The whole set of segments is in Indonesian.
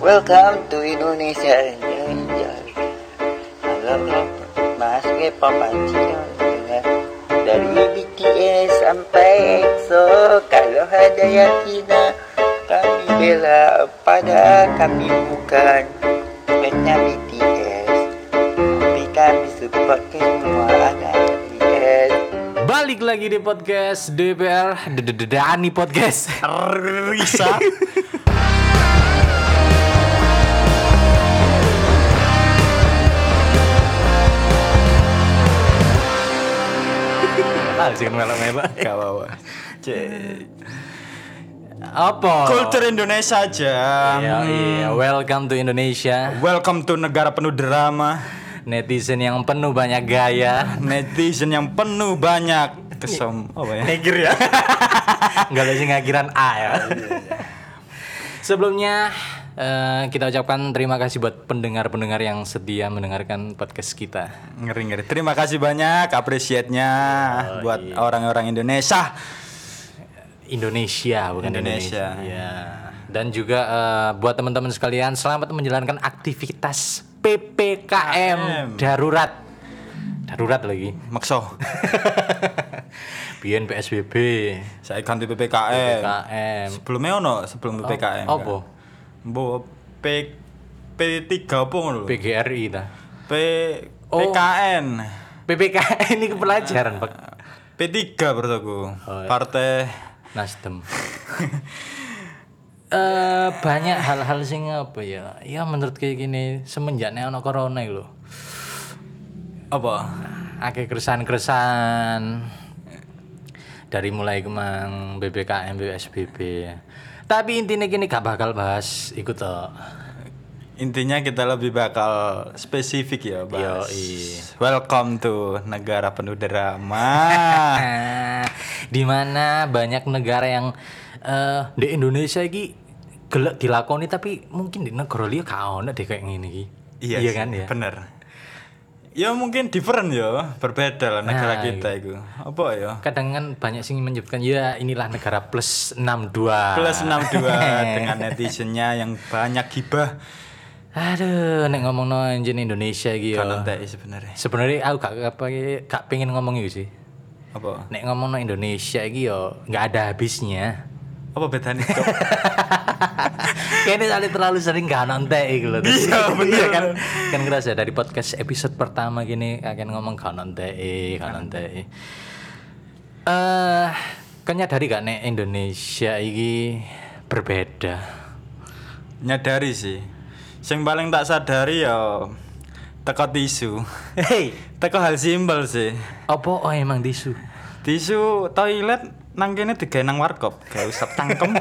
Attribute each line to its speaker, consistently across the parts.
Speaker 1: Welcome to Indonesia. Halo, Mas K-pop Anjir dari BTS sampai EXO kalau ada yang hina kami bela pada kami bukan fansnya BTS tapi kami support ke semua anak BTS
Speaker 2: Balik lagi di podcast DPR Dani Podcast.
Speaker 3: Risa
Speaker 2: Ah, sih kan melok-melok
Speaker 3: Gak apa-apa.
Speaker 2: Apa?
Speaker 3: Kultur Indonesia aja
Speaker 2: Iya, iya. Welcome to Indonesia.
Speaker 3: Welcome to negara penuh drama.
Speaker 2: Netizen yang penuh banyak gaya.
Speaker 3: Netizen yang penuh banyak Kesom Apa ya?
Speaker 2: Negir ya. Enggak ada ngakiran A ya. Sebelumnya eh, kita ucapkan terima kasih buat pendengar-pendengar yang setia mendengarkan podcast kita.
Speaker 3: Ngeri-ngeri Terima kasih banyak Appreciate-nya Buat orang-orang Indonesia
Speaker 2: Indonesia bukan Indonesia.
Speaker 3: Indonesia.
Speaker 2: Ya. Dan juga eh, buat teman-teman sekalian selamat menjalankan aktivitas PPKM darurat. Darurat lagi.
Speaker 3: Makso
Speaker 2: Biyen PSBB,
Speaker 3: Saya ganti PPKM
Speaker 2: PPKM.
Speaker 3: Sebelumnya ono Sebelum PPKM
Speaker 2: Apa?
Speaker 3: Bu P P3 apa ngono?
Speaker 2: PGRI ta.
Speaker 3: P
Speaker 2: Oh.
Speaker 3: PKN
Speaker 2: PPKM ini pelajaran, Pak.
Speaker 3: P3 berarti Partai
Speaker 2: Nasdem. Eh banyak hal-hal sing apa ya? Ya menurut kayak gini semenjak nek ono corona lho.
Speaker 3: apa?
Speaker 2: akeh keresahan-keresahan dari mulai kemang BBKM PSBB tapi intinya gini gak bakal bahas ikut toh
Speaker 3: Intinya kita lebih bakal spesifik ya.
Speaker 2: Yoi.
Speaker 3: Welcome to negara penuh drama.
Speaker 2: di mana banyak negara yang eh, di Indonesia iki gelek dilakoni tapi mungkin di negara liya gak ono deh kayak ngene iki iya
Speaker 3: sih,
Speaker 2: kan ya
Speaker 3: Bener. Ya mungkin different ya, berbeda lah negara
Speaker 2: Nah,
Speaker 3: kita itu. Apa ya?
Speaker 2: kadang kan banyak sing menyebutkan ya inilah negara plus 62
Speaker 3: Plus 62 dengan netizennya yang banyak gibah.
Speaker 2: aduh nek ngomong no Indonesia ya
Speaker 3: Kan entek sebenarnya.
Speaker 2: sebenarnya aku gak apa gak pengen ngomong itu sih
Speaker 3: Apa?
Speaker 2: nek ngomong no Indonesia yo nggak ada habisnya
Speaker 3: Apa bedanya? Cok?
Speaker 2: kayaknya tadi terlalu sering gak nonton iki lho
Speaker 3: Iya, bener.
Speaker 2: Iya kan kan ngerasa dari podcast episode pertama gini akan ngomong gak nonton gak nonton eh kayaknya dari gak nek Indonesia iki berbeda
Speaker 3: Nyadari sih. Sing paling tak sadari ya teko tisu.
Speaker 2: hei
Speaker 3: Teko hal simpel sih.
Speaker 2: apa oh emang tisu
Speaker 3: Tisu toilet nang kene digawe nang warkop, gak usah tangkem.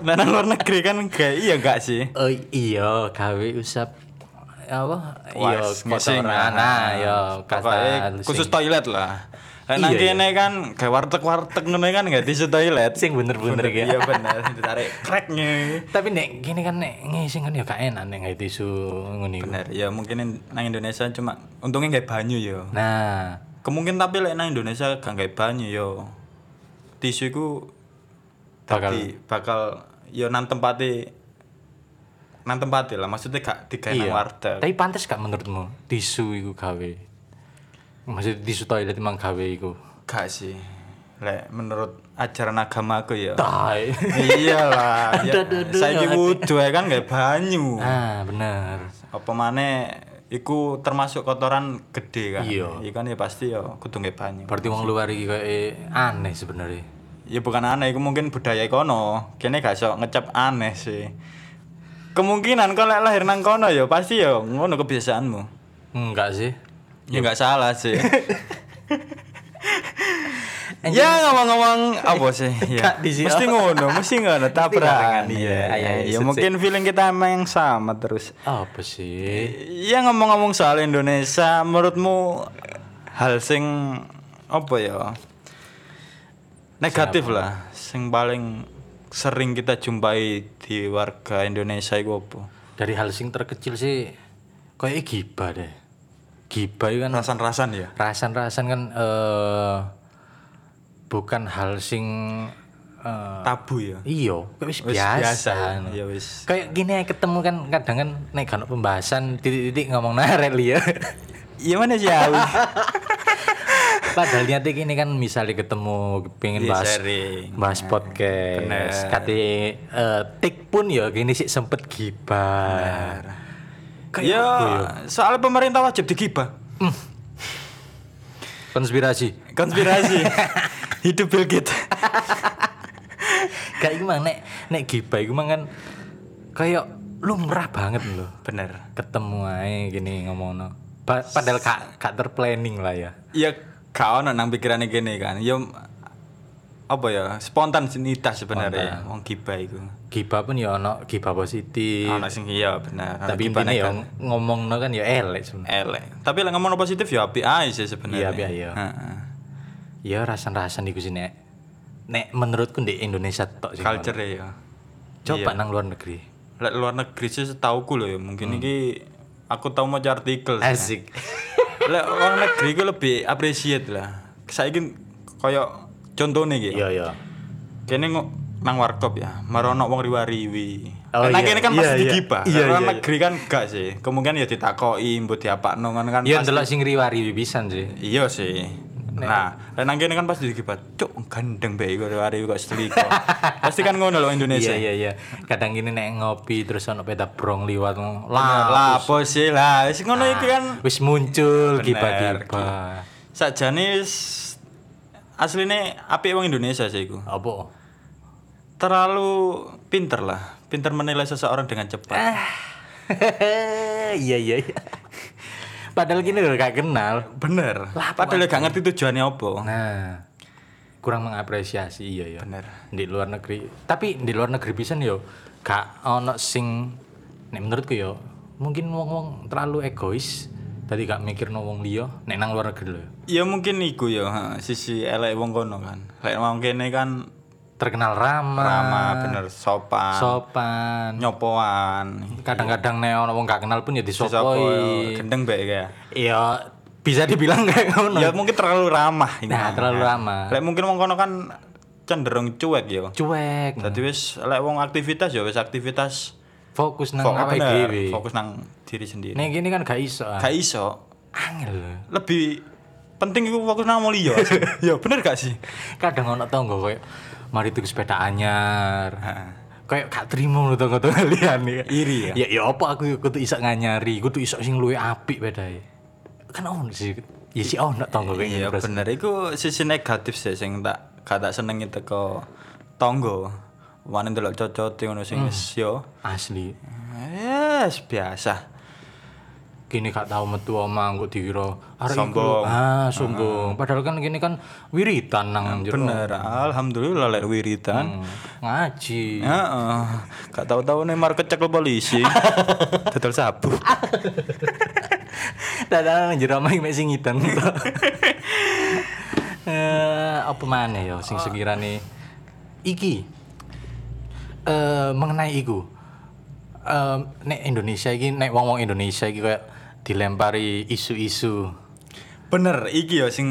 Speaker 3: Lah nang luar negeri kan gak iya gak sih?
Speaker 2: oh iya gawe usap apa iya kotoran nah ya
Speaker 3: Pokoknya
Speaker 2: kata
Speaker 3: khusus toilet lah. Nang
Speaker 2: Iya,
Speaker 3: kene kan kayak warteg-warteg ngono kan gak tisu toilet.
Speaker 2: sing bener-bener ya
Speaker 3: Iya bener, ditarik cracknya.
Speaker 2: tapi nek gini kan nek ngising kan ya gak enak nek nggak tisu ngono iku.
Speaker 3: Bener, ya mungkin nang Indonesia cuma untungnya gak banyu yo.
Speaker 2: Nah,
Speaker 3: Kemungkinan tapi lek nang Indonesia gak gak banyu yo. Tisu iku
Speaker 2: Bakal-
Speaker 3: bakal yo nang tempate nang tempate lah maksudnya gak digawe nang warteg.
Speaker 2: Tapi pantas gak menurutmu tisu iku gawe? Maksudnya tisu toilet emang gawe iku.
Speaker 3: Gak sih. Lek menurut ajaran agamaku ya.
Speaker 2: Tai.
Speaker 3: Iyalah. ya,
Speaker 2: Aduh, aduh, aduh,
Speaker 3: Saiki
Speaker 2: aduh.
Speaker 3: wudu ae kan gak banyu.
Speaker 2: ah, bener.
Speaker 3: Apa maneh iku termasuk kotoran gede kan.
Speaker 2: Iya.
Speaker 3: Iku kan ya pasti ya kudu banyu.
Speaker 2: Berarti wong luar iki kayak aneh sebenarnya.
Speaker 3: Ya bukan aneh, itu mungkin budaya kono. Kene gak iso ngecap aneh sih. Kemungkinan kalau lahir nang kono ya pasti ya ngono kebiasaanmu.
Speaker 2: Enggak sih.
Speaker 3: Ya nggak salah sih. ya ngomong-ngomong apa sih? Ya. Mesti ngono, mesti ngono tabrakan.
Speaker 2: Iya,
Speaker 3: Iya, Ya mungkin feeling kita emang yang sama terus.
Speaker 2: Apa sih?
Speaker 3: Ya ngomong-ngomong soal Indonesia, menurutmu hal sing apa ya? Negatif lah, sing paling sering kita jumpai di warga Indonesia itu apa?
Speaker 2: Dari hal sing terkecil sih kayak gibah deh. Gibah itu kan
Speaker 3: Rasan-rasan ya?
Speaker 2: rasan-rasan kan eh bukan hal sing eh,
Speaker 3: tabu ya.
Speaker 2: iya wis biasa,
Speaker 3: biasa, ya wis.
Speaker 2: kayak gini ketemu kan kadang kan nek kan pembahasan titik-titik ngomong naret ya
Speaker 3: Iya mana sih
Speaker 2: padahal niatnya gini kan misalnya ketemu pengen
Speaker 3: Iya,
Speaker 2: bahas
Speaker 3: sharing.
Speaker 2: bahas podcast
Speaker 3: Bener.
Speaker 2: kate eh, tik pun ya gini sih sempet gibah Kayak
Speaker 3: Ya,
Speaker 2: apa ya?
Speaker 3: soal pemerintah wajib digibah.
Speaker 2: Konspirasi
Speaker 3: Konspirasi. Hidup Bill Gates.
Speaker 2: kayak gimana nek nek gibah itu kan kayak lumrah banget loh
Speaker 3: Bener.
Speaker 2: ketemu aja gini ngomong no. padahal kak kak terplanning lah ya
Speaker 3: Ya gak ono nang pikirane gini kan. Ya apa ya? Spontanitas sebenarnya wong gibah iku.
Speaker 2: gibah pun ya ono gibah positif
Speaker 3: Ono sing iya bener.
Speaker 2: Tapi intinya ya ngomong kan ya elek sebenarnya
Speaker 3: elek. Tapi lek ngomong positif ya apik ae sih sebenarnya.
Speaker 2: Iya, ae, ya.
Speaker 3: Heeh.
Speaker 2: ya rasan-rasan iku sih nek nek menurutku di Indonesia tok sih
Speaker 3: Culture ya.
Speaker 2: coba
Speaker 3: Iya.
Speaker 2: nang luar negeri
Speaker 3: Lek luar negeri sih setauku loh ya, mungkin iki aku tau mau artikel.
Speaker 2: asik
Speaker 3: Lek luar negeri ku lebih appreciate lah. Saiki koyo contohnya iki.
Speaker 2: iya iya
Speaker 3: Kene nang warkop ya, marono wong riwa-riwi.
Speaker 2: Oh,
Speaker 3: nang
Speaker 2: iya.
Speaker 3: kene kan
Speaker 2: Iya,
Speaker 3: pasti
Speaker 2: iya.
Speaker 3: digibah.
Speaker 2: Iya, iya, iya.
Speaker 3: negeri kan gak sih. Kemungkinan ya ditakoki mbok diapakno ngono kan.
Speaker 2: ya
Speaker 3: pasti-
Speaker 2: ndelok sing riwari pisan sih
Speaker 3: Iya sih. Nah, lek nang kene kan pasti digibah. Cuk, gandeng bae kok riwa-riwi kok setrika. pasti kan ngono loh Indonesia.
Speaker 2: iya iya iya kadang gini nek ngopi terus ono peta brong liwat
Speaker 3: Lah,
Speaker 2: lah
Speaker 3: lah apa sih lah. Wis ngono iki kan
Speaker 2: wis muncul
Speaker 3: Bener,
Speaker 2: gibah-gibah
Speaker 3: sakjane s- asline apik wong Indonesia sih iku.
Speaker 2: apa
Speaker 3: Terlalu pinter lah. Pinter menilai seseorang dengan cepat.
Speaker 2: iya iya iya padahal gini loh gak kenal
Speaker 3: Bener. Padahal gak ngerti tujuannya apa.
Speaker 2: nah kurang mengapresiasi iya ya
Speaker 3: Bener.
Speaker 2: di luar negeri tapi di luar negeri pisan yo gak ono sing nek menurutku yo mungkin wong-wong terlalu egois tadi gak mikir no wong liya nek nang luar negeri lho
Speaker 3: Ya mungkin iku ya, ha, sisi elek wong kono kan. Lek wong kene kan
Speaker 2: terkenal ramah
Speaker 3: ramah, bener sopan,
Speaker 2: sopan
Speaker 3: nyopoan.
Speaker 2: kadang-kadang nek ono wong gak kenal pun ya
Speaker 3: Sopo
Speaker 2: disopoi
Speaker 3: gendeng bae kayak.
Speaker 2: ya bisa dibilang kayak ngono
Speaker 3: Ya mungkin terlalu ramah ini.
Speaker 2: nah terlalu ramah
Speaker 3: Lek mungkin wong kono kan cenderung cuek ya.
Speaker 2: cuek
Speaker 3: Dadi wis lek wong aktivitas ya wis aktivitas
Speaker 2: fokus nang awake dhewe
Speaker 3: fokus nang diri sendiri.
Speaker 2: nek gini kan gak iso ah.
Speaker 3: Gak iso.
Speaker 2: angel.
Speaker 3: Lebih penting iku fokus nang wong liya. ya bener gak sih?
Speaker 2: kadang ono tonggo koyo mari tuku sepeda anyar kayak gak terima lho tonggo-tonggo liyane
Speaker 3: Iri ya?
Speaker 2: ya ya apa aku kudu iso nganyari kudu iso sing luwih apik bedae kan ono sih ya sih ono tonggo kayak
Speaker 3: Iya bener iku sisi negatif sih sing tak gak tak senengi teko tonggo. Wani ndelok cocote ngono sing wis yo.
Speaker 2: asli
Speaker 3: Yes, biasa.
Speaker 2: gini gak tau metu omah kok dikira arek
Speaker 3: Sombong.
Speaker 2: ah sombong padahal kan gini kan wiritan nang jero
Speaker 3: Bener, alhamdulillah lek wiritan.
Speaker 2: Hmm, ngaji
Speaker 3: Heeh. Gak tahu-tahu nih mar kecek polisi. Dodol sabu.
Speaker 2: Dadah jero omah iki mek sing. Eh apa maneh ya sing sekirane iki eh mengenai iku. Eh nek Indonesia iki nek wong-wong Indonesia iki kayak dilempari isu-isu.
Speaker 3: Bener, iki ya sing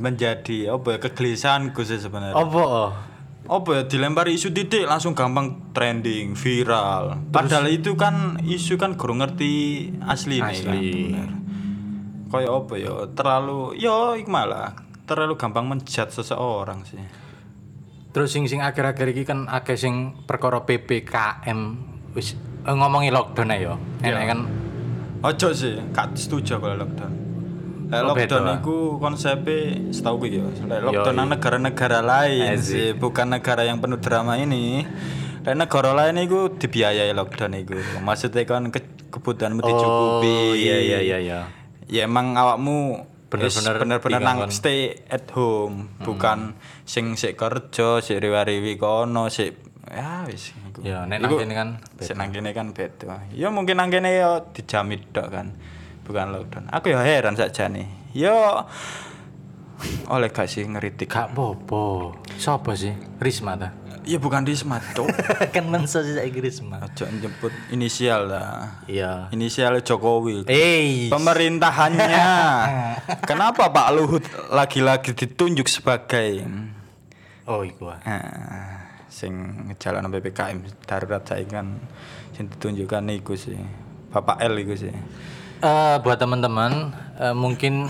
Speaker 3: menjadi apa ya kegelisahanku sih sebenarnya.
Speaker 2: Apa?
Speaker 3: apa ya dilempari isu titik langsung gampang trending viral padahal itu kan isu kan kurang ngerti asli nih kan
Speaker 2: Asli.
Speaker 3: bener. kayak apa ya terlalu yo malah terlalu gampang menjat seseorang sih
Speaker 2: Terus sing sing akhir-akhir iki kan akeh sing perkara PPKM wis eh, ngomongi lockdown yo. Enak kan
Speaker 3: ojo sih gak setuju kalau lockdown Lek
Speaker 2: Oh,
Speaker 3: lockdown
Speaker 2: beda.
Speaker 3: itu konsepnya setahu gue ya Lek lockdown nang negara-negara lain
Speaker 2: Asik.
Speaker 3: sih bukan negara yang penuh drama ini Lek negara lain itu dibiayai lockdown itu maksudnya kan ke kebutuhanmu dicukupi
Speaker 2: Oh, iya iya iya iya.
Speaker 3: ya emang awakmu
Speaker 2: Bener-bener
Speaker 3: bener-bener nang stay at home. Bukan sing sik kerja sik riwa-riwi kono sik ya wis.
Speaker 2: Ya, nek nang kene kan
Speaker 3: sik nang kene kan beda. Ya mungkin nang kene ya dijamit tok kan. Bukan lockdown. Aku ya heran sakjane. Ya oleh gak sih ngeritik?
Speaker 2: Gak popo. Sopo sih? Risma ta?
Speaker 3: Ya bukan di smart cok
Speaker 2: kan menso sih saiki Risma.
Speaker 3: aja nyebut inisial lah
Speaker 2: Iya.
Speaker 3: inisial Jokowi
Speaker 2: Eh,
Speaker 3: Pemerintahannya. Kenapa Pak Luhut lagi-lagi ditunjuk sebagai
Speaker 2: Oh, iku. ah.
Speaker 3: Nah, sing ngejalan PPKM darurat saiki kan sing ditunjukkan iku sih. Bapak L iku sih.
Speaker 2: Eh, buat teman-teman eh, mungkin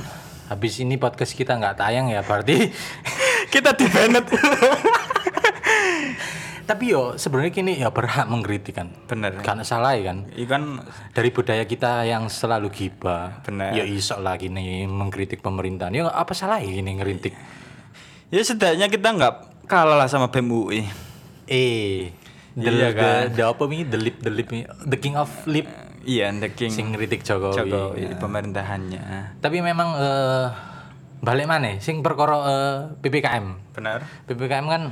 Speaker 2: habis ini podcast kita nggak tayang ya berarti
Speaker 3: Kita di Bennett.
Speaker 2: Tapi yo sebenarnya kini ya berhak mengkritik kan
Speaker 3: Bener.
Speaker 2: karena salah ya kan
Speaker 3: Iku kan
Speaker 2: dari budaya kita yang selalu gibah
Speaker 3: Bener.
Speaker 2: ya iso lah gini mengkritik pemerintahan ya apa salah ya gini ngeritik
Speaker 3: ya setidaknya kita nggak kalah lah sama BEM UI.
Speaker 2: eh the,
Speaker 3: Iya
Speaker 2: the,
Speaker 3: kan?
Speaker 2: the apa nih the lip the lip nih, the king of lip
Speaker 3: Iya, the king
Speaker 2: sing ngeritik Jokowi,
Speaker 3: Jokowi pemerintahannya.
Speaker 2: tapi memang eh, balik mana sing perkara eh, PPKM
Speaker 3: Benar.
Speaker 2: PPKM kan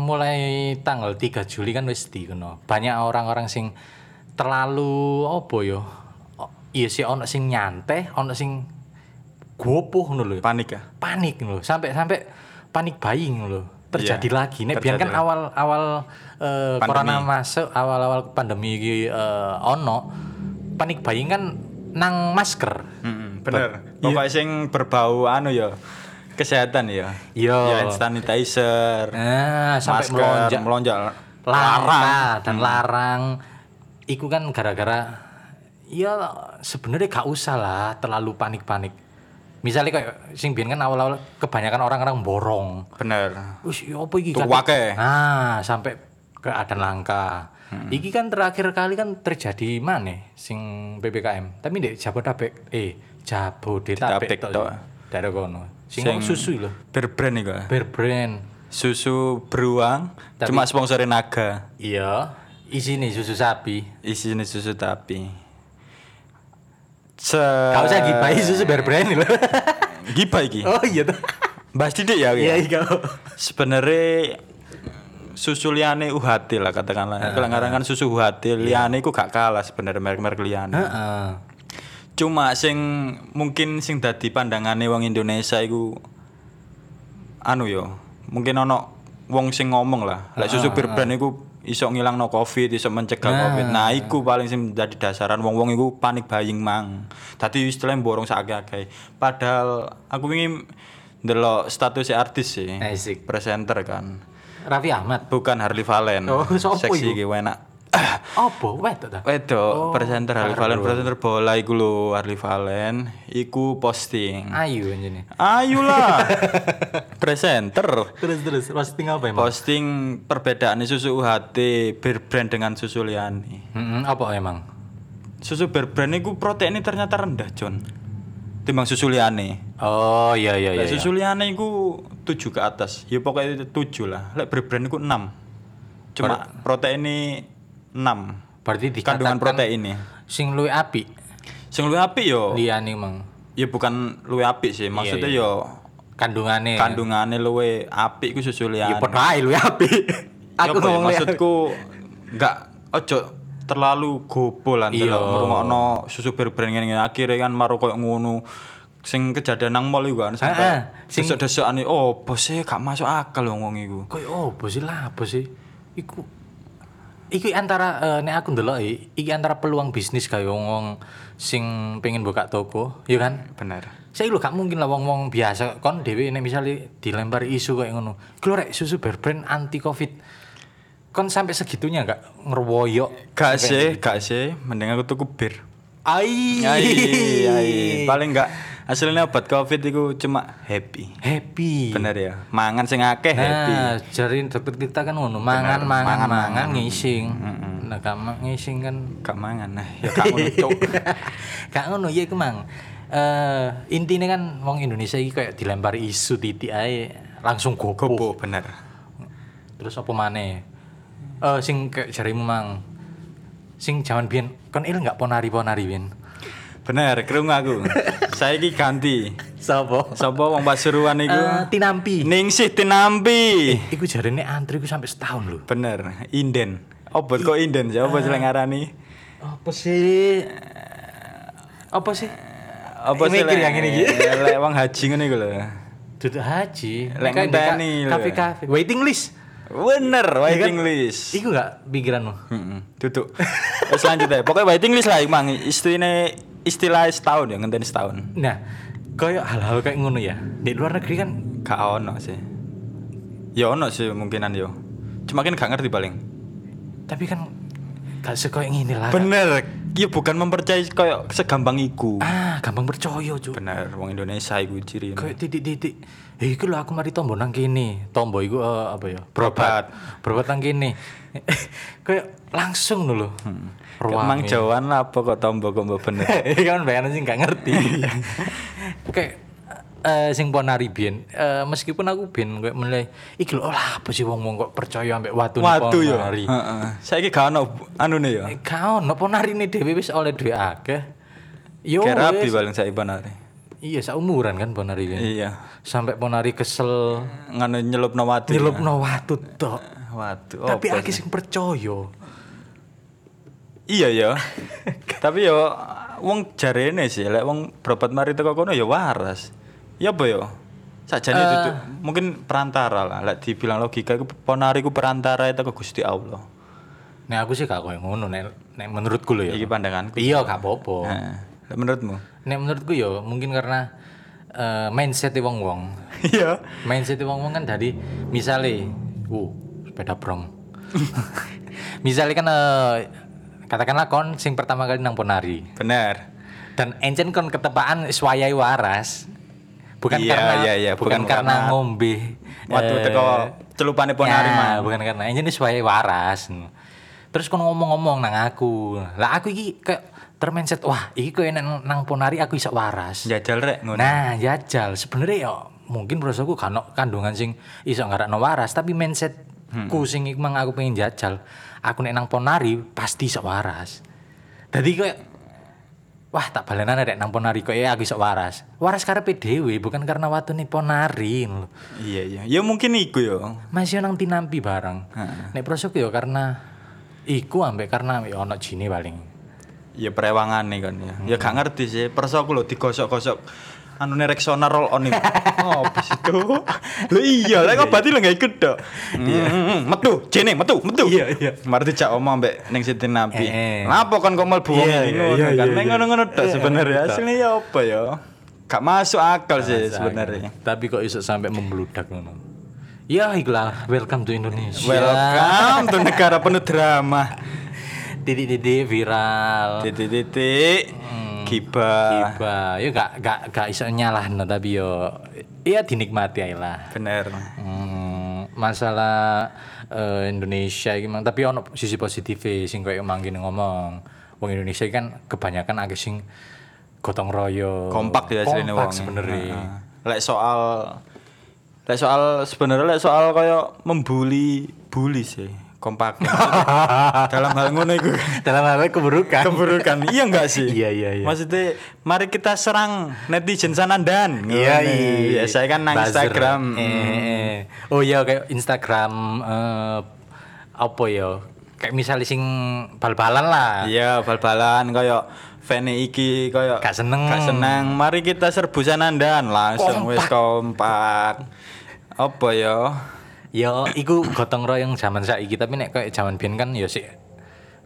Speaker 2: mulai tanggal 3 Juli kan wis dikono. Banyak orang-orang sing terlalu apa yo? Oh, Iya sih ono sing nyantai, ono sing gopoh ngono lho.
Speaker 3: Panik ya.
Speaker 2: Panik lho. Sampai sampai panik buying lho. Terjadi
Speaker 3: Iya,
Speaker 2: lagi. Nek biyen kan awal-awal eh,
Speaker 3: Pandemi.
Speaker 2: corona masuk, awal-awal pandemi iki eh, ono panik buying kan nang masker.
Speaker 3: Mm, bener. Pokoknya sing berbau anu ya kesehatan ya.
Speaker 2: Iya.
Speaker 3: Ya hand sanitizer,
Speaker 2: Nah, sampai
Speaker 3: masker,
Speaker 2: melonjak
Speaker 3: melonjak.
Speaker 2: larang dan larang iku kan gara-gara ya sebenarnya gak usah lah terlalu panik-panik misalnya kayak sing biyen kan awal-awal kebanyakan orang-orang borong
Speaker 3: Bener.
Speaker 2: Wis ya apa iki
Speaker 3: akeh.
Speaker 2: Nah, sampai keadaan langka. Iki kan terakhir kali kan terjadi mana sing PPKM. Tapi di Jabodetabek eh Jabodetabek tok. Daerah kono. Sing,
Speaker 3: Sing-
Speaker 2: susu lho.
Speaker 3: Berbrand iku.
Speaker 2: Bear brand.
Speaker 3: Susu beruang
Speaker 2: Tapi-
Speaker 3: cuma sponsorin naga.
Speaker 2: Iya, isine susu sapi.
Speaker 3: Isinya susu tapi. Se
Speaker 2: Gak usah gibai susu bear brand lho.
Speaker 3: Gibah iki.
Speaker 2: oh iya tuh.
Speaker 3: Bahas didik ya.
Speaker 2: Iya
Speaker 3: ya?
Speaker 2: iya.
Speaker 3: Sebenarnya susu liane UHT lah katakanlah. Kalau ngarang kan susu UHT liane iku gak kalah sebenarnya merek-merek liane.
Speaker 2: Heeh.
Speaker 3: Cuma sing mungkin sing dadi pandangane wong Indonesia iku anu yo. Mungkin ono wong sing ngomong lah. Lek susu berbrand iku iso ngilangno Covid, iso mencegah Covid. Nah, iku paling sing dadi dasaran wong-wong iku panik buying mang. Dadi istilahnya borong sakake-akeh. Padahal aku ingin ndelok status artis sih. Presenter kan.
Speaker 2: Raffi Ahmad.
Speaker 3: Bukan Harley Valen.
Speaker 2: Oh,
Speaker 3: Seksi iki enak.
Speaker 2: Apa? Wedok ta?
Speaker 3: Wedok, presenter Harley. Valen, presenter bola iku lho Harley Valen, iku posting.
Speaker 2: Ayu anjene.
Speaker 3: Ayolah. presenter.
Speaker 2: Terus terus posting apa emang?
Speaker 3: Posting perbedaan susu UHT berbrand dengan susu liane.
Speaker 2: Mm-mm, apa emang?
Speaker 3: Susu berbrand iku proteinnya ternyata rendah, John. Timbang susu liane.
Speaker 2: Oh iya iya iya.
Speaker 3: Lek susu liane iku 7 ke atas. Ya pokoknya 7 lah. Lek berbrand iku 6. Cuma proteinnya 6.
Speaker 2: Berarti
Speaker 3: Kandungan
Speaker 2: dikatakan
Speaker 3: proteinnya.
Speaker 2: sing luwih apik
Speaker 3: Sing luwih apik yo.
Speaker 2: liyane mang.
Speaker 3: Ya bukan luwih apik sih. Maksudnya
Speaker 2: Iya,
Speaker 3: yo
Speaker 2: Kandungane.
Speaker 3: kandungannya luwih apik ku susu
Speaker 2: ya
Speaker 3: liane.
Speaker 2: padha luwih apik. Aku
Speaker 3: ya,
Speaker 2: ngomong
Speaker 3: maksudku enggak ojo terlalu gopo lah
Speaker 2: Iya.
Speaker 3: ngrungokno susu ngene akhirnya kan maru koyo ngono sing kejadian nang mall iku kan sampai
Speaker 2: sing-
Speaker 3: desok-desokan oh bosnya gak masuk akal wong iku
Speaker 2: Koyo opo sih lah apa sih? Iku Iki antara eh, nek aku ndelok iki antara peluang bisnis kayak wong sing pengen buka toko, ya kan?
Speaker 3: bener
Speaker 2: Saya lu gak mungkin lah wong-wong biasa kon dhewe nek misalnya dilempar isu kayak ngono. Iku lho, rek susu berbrand anti Covid. Kon sampai segitunya gak ngerwoyok.
Speaker 3: gak sih gak sih mending aku tuku bir
Speaker 2: Ai.
Speaker 3: ai ai paling gak hasilnya obat covid itu cuma happy
Speaker 2: happy.
Speaker 3: bener ya mangan sing akeh happy
Speaker 2: Nah, jari dokter kita kan ngono, mangan mangan mangan ngising. Nah, gak ma- ngising kan
Speaker 3: gak mangan nah ya gak ngono cuk
Speaker 2: gak ngono ya iku mang. Eh intine kan wong Indonesia iki kayak dilempar isu titik ae langsung gopo.
Speaker 3: gopo bener
Speaker 2: Terus apa maneh? Eh sing kayak jarimu mang. Sing jaman biyen kon il gak ponari-ponari biyen.
Speaker 3: Bener kerungu aku saya ki ganti
Speaker 2: Sopo?
Speaker 3: Sapa wong Pasuruan iku?
Speaker 2: Eh tinampi.
Speaker 3: Ningsih tinampi.
Speaker 2: Iku jarene antri ku sampai setahun lho.
Speaker 3: Bener, inden. Obat kok inden? Siapa sing ngarani?
Speaker 2: Apa sih? Apa sih?
Speaker 3: Apa
Speaker 2: Eh, mikir yang ini, Ki.
Speaker 3: Lek wong haji ngene iku lho.
Speaker 2: Duduk haji.
Speaker 3: Lek ngenteni lho.
Speaker 2: Kafe-kafe. Waiting list.
Speaker 3: Bener, waiting
Speaker 2: Iya kan?
Speaker 3: list.
Speaker 2: Iku gak pikiranmu?
Speaker 3: Heeh, duduk. Wes lanjut ae. Pokoknya waiting list lah emang istilah istilah setahun ya ngenteni setahun.
Speaker 2: Nah, kayak hal-hal kayak ngono ya. Di luar negeri kan
Speaker 3: Gak ono sih. Ya ono sih kemungkinan yo. Cuma kan gak ngerti paling.
Speaker 2: Tapi kan gak sekoyo ngene lah.
Speaker 3: Bener. Ya bukan mempercayai kayak segampang iku.
Speaker 2: Ah, gampang percaya, Cuk.
Speaker 3: Bener, wong Indonesia iku ciri.
Speaker 2: Kayak titik-titik. Eh, iku lho aku mari tombo nang kene. Tombo iku eh, apa ya?
Speaker 3: Berobat.
Speaker 2: Berobat nang kene. Kayak langsung lho.
Speaker 3: Emang jauhan lah apa kok tombo kok mbok bener.
Speaker 2: Iya kan bayangan sih nggak ngerti. Kayak eh sing ponari biyen eh, meskipun aku biyen kayak mulai iki lho lah apa sih wong-wong kok percaya ambek watu
Speaker 3: Waduh yo.
Speaker 2: ponari.
Speaker 3: Heeh. Saiki gak ono anune yo.
Speaker 2: Eh, Kau no ponarine dhewe wis oleh duwe akeh. Yo wis.
Speaker 3: paling saiki banare.
Speaker 2: Iya saumuran kan ponari kan.
Speaker 3: Iya.
Speaker 2: Sampai ponari kesel
Speaker 3: Ngono nyelupno watu.
Speaker 2: nyelupno watu tok.
Speaker 3: Waduh.
Speaker 2: Tapi
Speaker 3: apa
Speaker 2: akeh sing percaya.
Speaker 3: Iya ya. Tapi yo wong jarene sih lek wong berobat mari teko kono ya waras. Ya apa yo? Sajane
Speaker 2: Eh.
Speaker 3: duduk mungkin perantara lah. Lek dibilang logika iku ponari ku perantara itu ke Gusti Allah.
Speaker 2: Nek aku sih gak koyo ngono nek nek menurutku lho ya.
Speaker 3: Iki pandanganku.
Speaker 2: Iya gak apa-apa.
Speaker 3: Heeh. Lek menurutmu?
Speaker 2: Nek menurutku ya mungkin karena eh, mindset wong-wong.
Speaker 3: Iya.
Speaker 2: mindset wong-wong kan dari misalnya, uh sepeda brong. misalnya kan eh, katakanlah kon sing pertama kali nang ponari
Speaker 3: Bener.
Speaker 2: dan encen kon ketepaan swayai waras. Bukan
Speaker 3: Iya,
Speaker 2: karena
Speaker 3: iya, iya.
Speaker 2: bukan,
Speaker 3: Bukan
Speaker 2: karena,
Speaker 3: karena
Speaker 2: ngombe
Speaker 3: Waktu
Speaker 2: eh,
Speaker 3: teko celupane ponari
Speaker 2: ya,
Speaker 3: mah.
Speaker 2: bukan karena encen swayai waras. Terus kon ngomong-ngomong nang aku. Lah aku iki kayak termindset wah iki koyo nang, nang ponari aku iso waras.
Speaker 3: Jajal rek ngono.
Speaker 2: Nah, jajal sebenarnya ya mungkin prosoku kan kandungan sing iso ngarakno waras, tapi mindsetku sing iku mang aku pengen jajal. Aku nek nang ponari pasti iso waras. Dadi koyo wah tak balenane rek nang ponari koyo aku iso waras. Waras karepe dhewe bukan karena watune ponari lho.
Speaker 3: Iya iya. Ya mungkin iku yo.
Speaker 2: Masih nang tinampi barang.
Speaker 3: Heeh.
Speaker 2: Nek prosoku ya karena iku ambek karena ya ono jine paling.
Speaker 3: Ya perewangan nih kan ya. Ya gak ngerti sih. Perso aku lho digosok-gosok anu Rexona roll on itu. Oh, bis itu. Lho iya, lek kok berarti lho gak ikut dok. Iya. Metu, jene metu, metu.
Speaker 2: Iya, iya.
Speaker 3: Marti cak omong mbek ning Siti Nabi.
Speaker 2: Eh, eh.
Speaker 3: Lapo kan kok mlebu wong
Speaker 2: Iya,
Speaker 3: iki
Speaker 2: iya,
Speaker 3: ngono kan. Nek ngono-ngono tok
Speaker 2: Iya,
Speaker 3: sebenarnya. Asline ya apa ya? Gak masuk akal sih sebenarnya.
Speaker 2: Tapi kok iso sampai membludak ngono. Ya ikhlas, welcome to Indonesia.
Speaker 3: Welcome to negara penuh drama.
Speaker 2: Titik-titik viral.
Speaker 3: Titik-titik gibah.
Speaker 2: Tiba, ya gak gak gak iso nyalahno tapi yo ya dinikmati ae lah.
Speaker 3: Bener.
Speaker 2: Hmm, masalah eh, Indonesia iki mang tapi ono sisi positif sing koyo mangkin ngomong. Wong Indonesia kan kebanyakan agak sing gotong royong.
Speaker 3: kompak ya
Speaker 2: Kompak
Speaker 3: wong.
Speaker 2: sebenarnya.
Speaker 3: Heeh. Lek soal lek soal sebenarnya lek soal kaya membuli bully sih kompak. Dalam hal ngono iku
Speaker 2: Dalam hal keburukan.
Speaker 3: keburukan. iya enggak sih?
Speaker 2: Iya, iya, iya.
Speaker 3: Maksudnya mari kita serang netizen sanandan.
Speaker 2: Iya,
Speaker 3: Ngono.
Speaker 2: iya.
Speaker 3: Ya saya kan nang
Speaker 2: Buzzer.
Speaker 3: Instagram.
Speaker 2: Eh, eh, eh. Oh iya kayak Instagram eh, apa ya? Kayak misalnya sing bal-balan lah.
Speaker 3: Iya, bal-balan kaya fene iki kaya
Speaker 2: Gak seneng.
Speaker 3: Gak seneng. Mari kita serbu sanandan langsung wis kompak. Apa ya?
Speaker 2: Ya iku gotong royong zaman saiki tapi nek kayak zaman biyen kan ya sih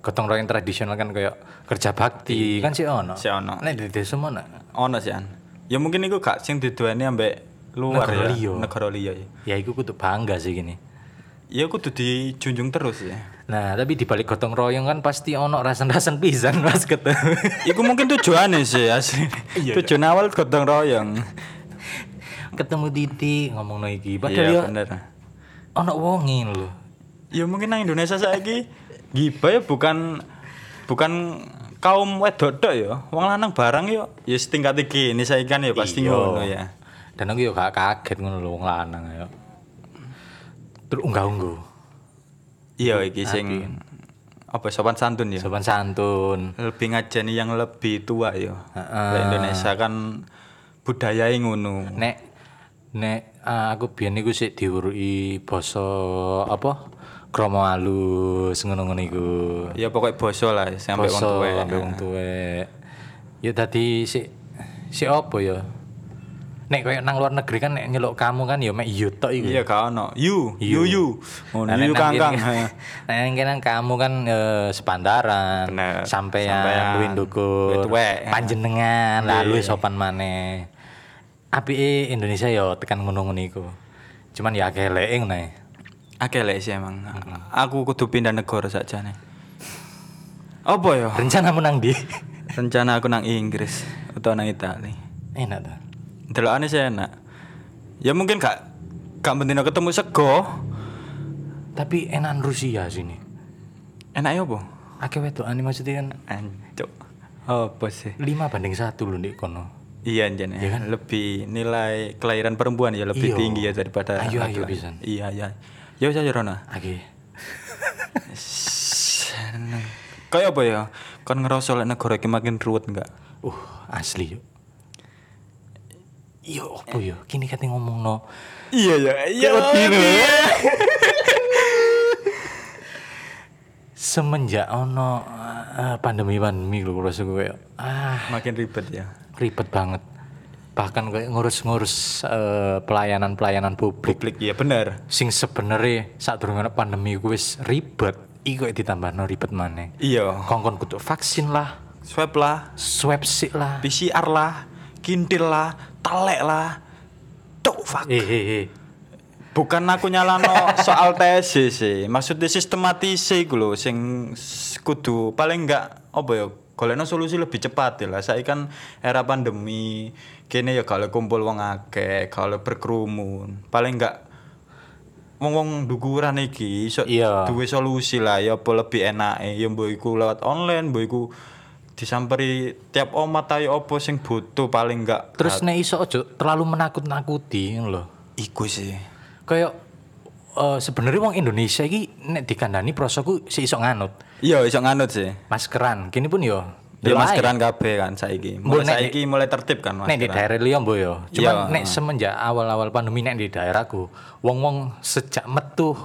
Speaker 2: gotong royong tradisional kan kayak kerja bakti kan sih ono.
Speaker 3: Si ono.
Speaker 2: Nek di desa mana?
Speaker 3: Ono sih an. Ya mungkin iku gak sing diduweni ambek luar
Speaker 2: Negara
Speaker 3: ya. Negara liya ya.
Speaker 2: Ya iku kudu bangga sih gini.
Speaker 3: Ya kudu dijunjung terus ya.
Speaker 2: Nah, tapi di balik gotong royong kan pasti ono rasan-rasan pisan Mas ketemu.
Speaker 3: Iku mungkin tujuannya sih asli.
Speaker 2: Iya,
Speaker 3: Tujuan awal gotong royong.
Speaker 2: ketemu Titi ngomong iki.
Speaker 3: Iya
Speaker 2: Padahal ya
Speaker 3: bener.
Speaker 2: Ono wongin lho.
Speaker 3: Ya mungkin nang Indonesia saiki gibah ya bukan bukan kaum wedok tok ya. Wong lanang barang ya ya setingkat iki ini saiki kan ya pasti
Speaker 2: Iya.
Speaker 3: ngono ya.
Speaker 2: Dan aku yo gak kaget ngono lho wong lanang ayo. Terus unggah-ungguh.
Speaker 3: Iya iki sing apa sopan santun ya.
Speaker 2: Sopan santun.
Speaker 3: Lebih ngajeni yang lebih tua ya. Lah Indonesia kan budaya ngono.
Speaker 2: Nek nek ah, aku biyen iku sik diuruki basa apa? Kromo halus ngono-ngono iku.
Speaker 3: Ya pokoknya boso lah sampai wong
Speaker 2: Basa
Speaker 3: tuwek.
Speaker 2: ambek wong tuwek. Ya dadi sik sik apa ya? Nek koyo nang luar negeri kan nek nyeluk kamu kan ya mek you tok iku.
Speaker 3: Iya gak ono. You, you, you. Ngono you
Speaker 2: nek
Speaker 3: kangkang.
Speaker 2: yang kene kamu kan sampean,
Speaker 3: Sampean.
Speaker 2: luwih ndukur,
Speaker 3: Luwih tuwek.
Speaker 2: panjenengan,
Speaker 3: Iya,
Speaker 2: lalu
Speaker 3: iya.
Speaker 2: sopan maneh. Apike Indonesia ya tekan ngono-ngono iku. Cuman ya akeh leeng nih.
Speaker 3: Akeh lek sih emang. Aku kudu pindah negara saja nih. Apa ya?
Speaker 2: Rencana menang di.
Speaker 3: Rencana aku nang Inggris atau nang Italia.
Speaker 2: Enak tuh.
Speaker 3: Delokane sih enak. Ya mungkin gak gak bendino ketemu sego.
Speaker 2: Tapi enakan Rusia sini.
Speaker 3: Enaknya apa?
Speaker 2: Akeh wedokane maksudnya kan
Speaker 3: Ancuk. Apa sih?
Speaker 2: 5 banding 1 lho ndek kono.
Speaker 3: Iya jen ya. Lebih nilai kelahiran perempuan ya lebih
Speaker 2: Iya.
Speaker 3: tinggi ya daripada
Speaker 2: Ayo, ayo, pisan.
Speaker 3: Iya iya. Ya wis aja Rona.
Speaker 2: Akeh.
Speaker 3: Kayak apa ya? Kon ngerasa lek negara iki makin ruwet enggak?
Speaker 2: Uh, asli yuk. Yo, apa yo? Kini kate ngomong no.
Speaker 3: Iya ya. Iya.
Speaker 2: Semenjak ono eh, pandemi pandemi lho rasa gue ah
Speaker 3: Makin ribet ya.
Speaker 2: Ribet banget. Bahkan kayak ngurus-ngurus eh, pelayanan-pelayanan publik
Speaker 3: Publik ya bener.
Speaker 2: sing sebenarnya saat durung pandemi gue wis ribet, iku ditambah no ribet maneh.
Speaker 3: Iya.
Speaker 2: Kongkon kudu vaksin lah,
Speaker 3: Swab lah,
Speaker 2: swab sik lah.
Speaker 3: PCR lah, kintil lah, talek lah. Tuh fuck.
Speaker 2: Eh, eh, eh.
Speaker 3: Bukan aku nyalano soal tesis sih. Maksudnya sistematis iku lho sing kudu paling enggak apa ya golekno solusi lebih cepat ya lah. Saya kan era pandemi, kene ya kalau kumpul wong akeh, kalau berkerumun. Paling enggak wong-wong dukuran iki iso
Speaker 2: Iya.
Speaker 3: duwe solusi lah ya apa lebih enake ya mbok iku lewat online, mbok iku disamperi tiap omat ayo apa sing butuh paling enggak
Speaker 2: Terus nek iso aja terlalu menakut-nakuti lho.
Speaker 3: iku sih.
Speaker 2: Kayak eh sebenarnya wong Indonesia iki nek dikandani prosoku si iso nganut.
Speaker 3: Iya, iso nganut sih.
Speaker 2: Maskeran, kini pun yo.
Speaker 3: Di
Speaker 2: delok ae.
Speaker 3: maskeran kabeh kan saiki. Mulai
Speaker 2: nek-
Speaker 3: saiki mulai tertib kan
Speaker 2: Nek di
Speaker 3: maskeran.
Speaker 2: daerah liya mbok yo. Cuman
Speaker 3: Iya.
Speaker 2: nek semenjak awal-awal pandemi nek di daerahku, wong-wong sejak metu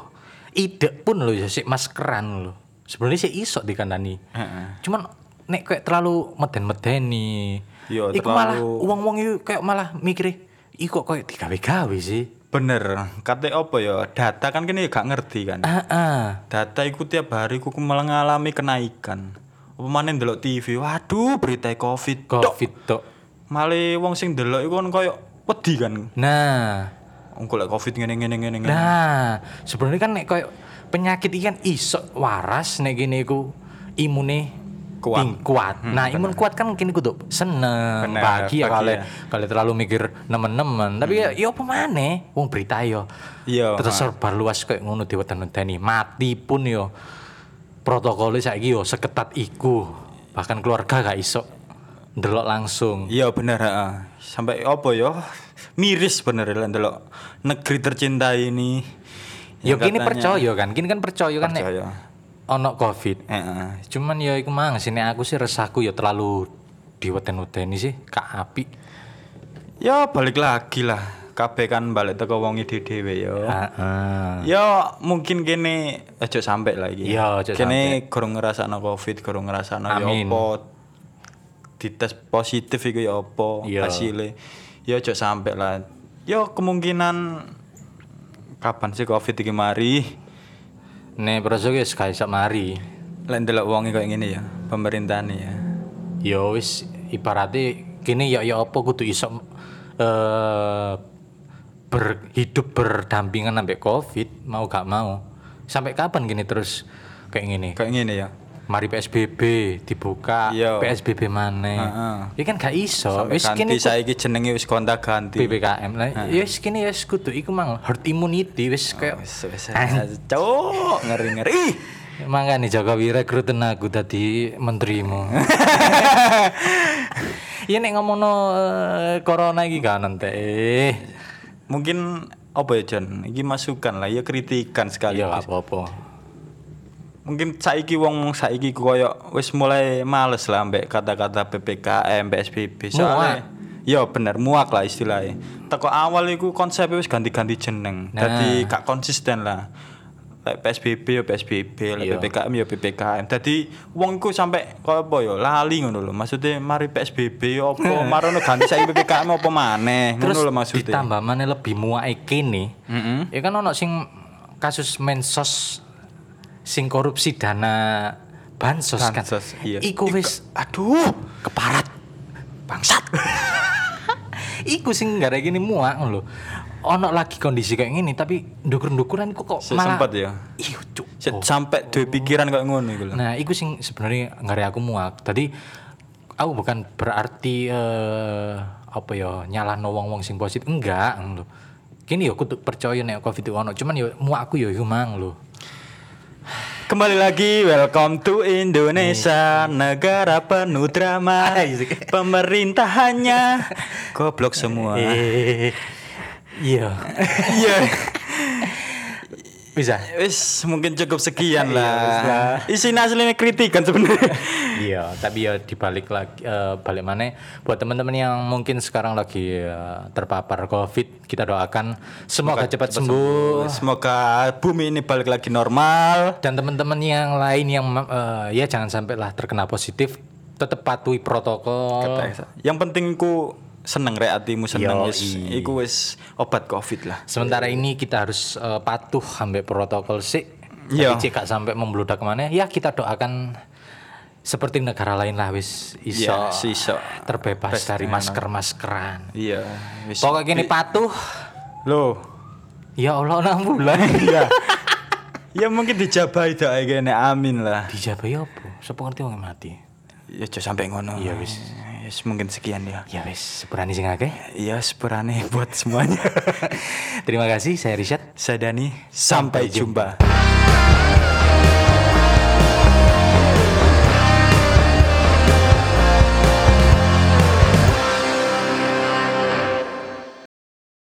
Speaker 2: ide pun lho ya sik maskeran lho. Sebenarnya sih iso dikandani.
Speaker 3: Heeh.
Speaker 2: Cuman nek kayak terlalu meden-medeni.
Speaker 3: Iya,
Speaker 2: iku malah
Speaker 3: terlalu-
Speaker 2: wong-wong iku kayak malah mikir, iku kok kayak digawe-gawe sih.
Speaker 3: Bener. Kate apa ya? Data kan kini gak ngerti kan.
Speaker 2: Ah, ah.
Speaker 3: Data iku tiap hari ku malah ngalami kenaikan. Apa maneh ndelok TV, waduh berita Covid.
Speaker 2: Covid tok.
Speaker 3: Malah wong sing ndelok iku kan koyo wedi kan.
Speaker 2: Nah,
Speaker 3: Wong golek Covid ngene ngene.
Speaker 2: Nah, sebenarnya kan nek koyo penyakit iki kan iso waras nek gini iku imune
Speaker 3: Kuat.
Speaker 2: ting- kuat. nah, imun kuat kan kini kudu seneng,
Speaker 3: Bener,
Speaker 2: bahagia kali
Speaker 3: bahagia.
Speaker 2: kali terlalu mikir nemen-nemen. Tapi ya ya apa maneh wong berita yo.
Speaker 3: Iya.
Speaker 2: Terus serba luas kayak ngono diweden-wedeni. Mati pun yo protokolnya saiki yo seketat iku. Bahkan keluarga gak iso ndelok langsung.
Speaker 3: Iya bener heeh. Sampai apa ya? Miris bener lah ndelok negeri tercinta ini.
Speaker 2: Yo kini percaya kan, kini kan percaya kan nek
Speaker 3: Percaya.
Speaker 2: Ono covid
Speaker 3: Heeh.
Speaker 2: Cuman ya iku mang sini aku sih resahku ya terlalu diweten-weteni sih kak api.
Speaker 3: Ya balik lagi lah. Kabeh kan balik teko wong ide dhewe ya.
Speaker 2: Heeh.
Speaker 3: Ya mungkin kene aja sampai lagi.
Speaker 2: Iya, aja
Speaker 3: Kene gorong ngrasakno Covid, gorong ngrasakno ya
Speaker 2: Amin.
Speaker 3: apa. Dites positif iku ya apa
Speaker 2: Iya.
Speaker 3: hasilnya. Ya aja sampai lah. Ya kemungkinan kapan sih Covid iki mari?
Speaker 2: Nek proso wis kae sak mari.
Speaker 3: Lek ndelok wonge koyo ngene ya, pemerintahan ya.
Speaker 2: Ya wis ibaratnya kini ya ya apa kudu iso eh berhidup berdampingan sampai covid mau gak mau sampai kapan gini terus kayak gini
Speaker 3: Kayak ngene ya.
Speaker 2: Mari PSBB dibuka
Speaker 3: Iya.
Speaker 2: PSBB maneh
Speaker 3: Heeh.
Speaker 2: ya kan gak iso wis kini
Speaker 3: saiki jenenge wis gonta ganti.
Speaker 2: PPKM lah ya wis kini wis kudu iku mang herd immunity wis kayak
Speaker 3: Wis wis. Cuk, ngeri-ngeri.
Speaker 2: Makanya Jokowi rekruten aku tadi menterimu. Iya nek ngomongno eh, corona iki kan nanti.
Speaker 3: Mungkin apa ya John? Iki masukan lah ya kritikan sekali.
Speaker 2: Gak apa-apa.
Speaker 3: Mungkin saiki wong saiki koyo wis mulai males lah mbek kata-kata PPKM, PSBB. Soalnya ya bener muak lah istilahnya. Teko awal iku konsepnya wis ganti-ganti jeneng.
Speaker 2: Nah.
Speaker 3: Dadi gak konsisten lah. Lek PSBB ya PSBB, lek
Speaker 2: Iya.
Speaker 3: PPKM ya PPKM. Dadi wong iku sampe koyo apa ya lali ngono lho. Maksudnya mari PSBB ya apa, marono ganti saiki PPKM apa maneh. Ngono lho maksudnya.
Speaker 2: ditambah mana lebih muake kene.
Speaker 3: Heeh.
Speaker 2: Ya kan ono sing kasus mensos sing korupsi dana bansos, kan.
Speaker 3: Bansos, iya.
Speaker 2: Iku wis
Speaker 3: Aduh,
Speaker 2: keparat.
Speaker 3: bangsat.
Speaker 2: Iku sing gara gini muak lho. ono lagi kondisi kayak gini tapi ndukur-ndukuran kok kok malah
Speaker 3: sempet ya.
Speaker 2: Iya, cuk.
Speaker 3: Se- Sampai duwe pikiran kayak ngono iku lho.
Speaker 2: Nah, iku sing sebenarnya ngare aku muak. Tadi aku bukan berarti eh apa ya nyalahno wong-wong sing positif enggak lho. Kini yo kudu percaya nek Covid itu ono, cuman yo muak aku yo humang lho.
Speaker 3: Kembali lagi, welcome to Indonesia, negara penuh drama. Pemerintahannya goblok semua.
Speaker 2: Eh. Iya.
Speaker 3: Iya.
Speaker 2: Bisa.
Speaker 3: Wis mungkin cukup sekian lah. Isinya aslinya kritikan sebenarnya.
Speaker 2: Iya, tapi ya dibalik lagi eh, balik mana buat teman-teman yang mungkin sekarang lagi eh, terpapar Covid, kita doakan semoga cepat sembuh.
Speaker 3: Semoga bumi ini balik lagi normal.
Speaker 2: Dan teman-teman yang lain yang eh, ya jangan sampai lah terkena positif, tetap patuhi protokol.
Speaker 3: Yang penting ku seneng rek atimu seneng wis iku wis obat Covid lah.
Speaker 2: Sementara ini kita harus eh, patuh sampai protokol sih.
Speaker 3: Iya.
Speaker 2: Jadi jika sampai membludak ke mana, ya kita doakan seperti negara lain lah wis iso
Speaker 3: Iya, iso.
Speaker 2: terbebas dari masker-maskeran.
Speaker 3: Iya, wis.
Speaker 2: Pokoknya ini patuh.
Speaker 3: Loh,
Speaker 2: Ya Allah enam bulan.
Speaker 3: iya. ya mungkin dijabahi dak kene amin lah.
Speaker 2: Dijabahi apa? Sopo ngerti wong mati.
Speaker 3: Ya aja sampai ngono.
Speaker 2: Iya, wis.
Speaker 3: Yes, mungkin sekian ya.
Speaker 2: Ya wis, sepurane sing akeh.
Speaker 3: Iya, sepurane buat semuanya.
Speaker 2: Terima kasih, saya Richard.
Speaker 3: Saya Dani, sampai
Speaker 2: Sampai jumpa.
Speaker 3: jumpa.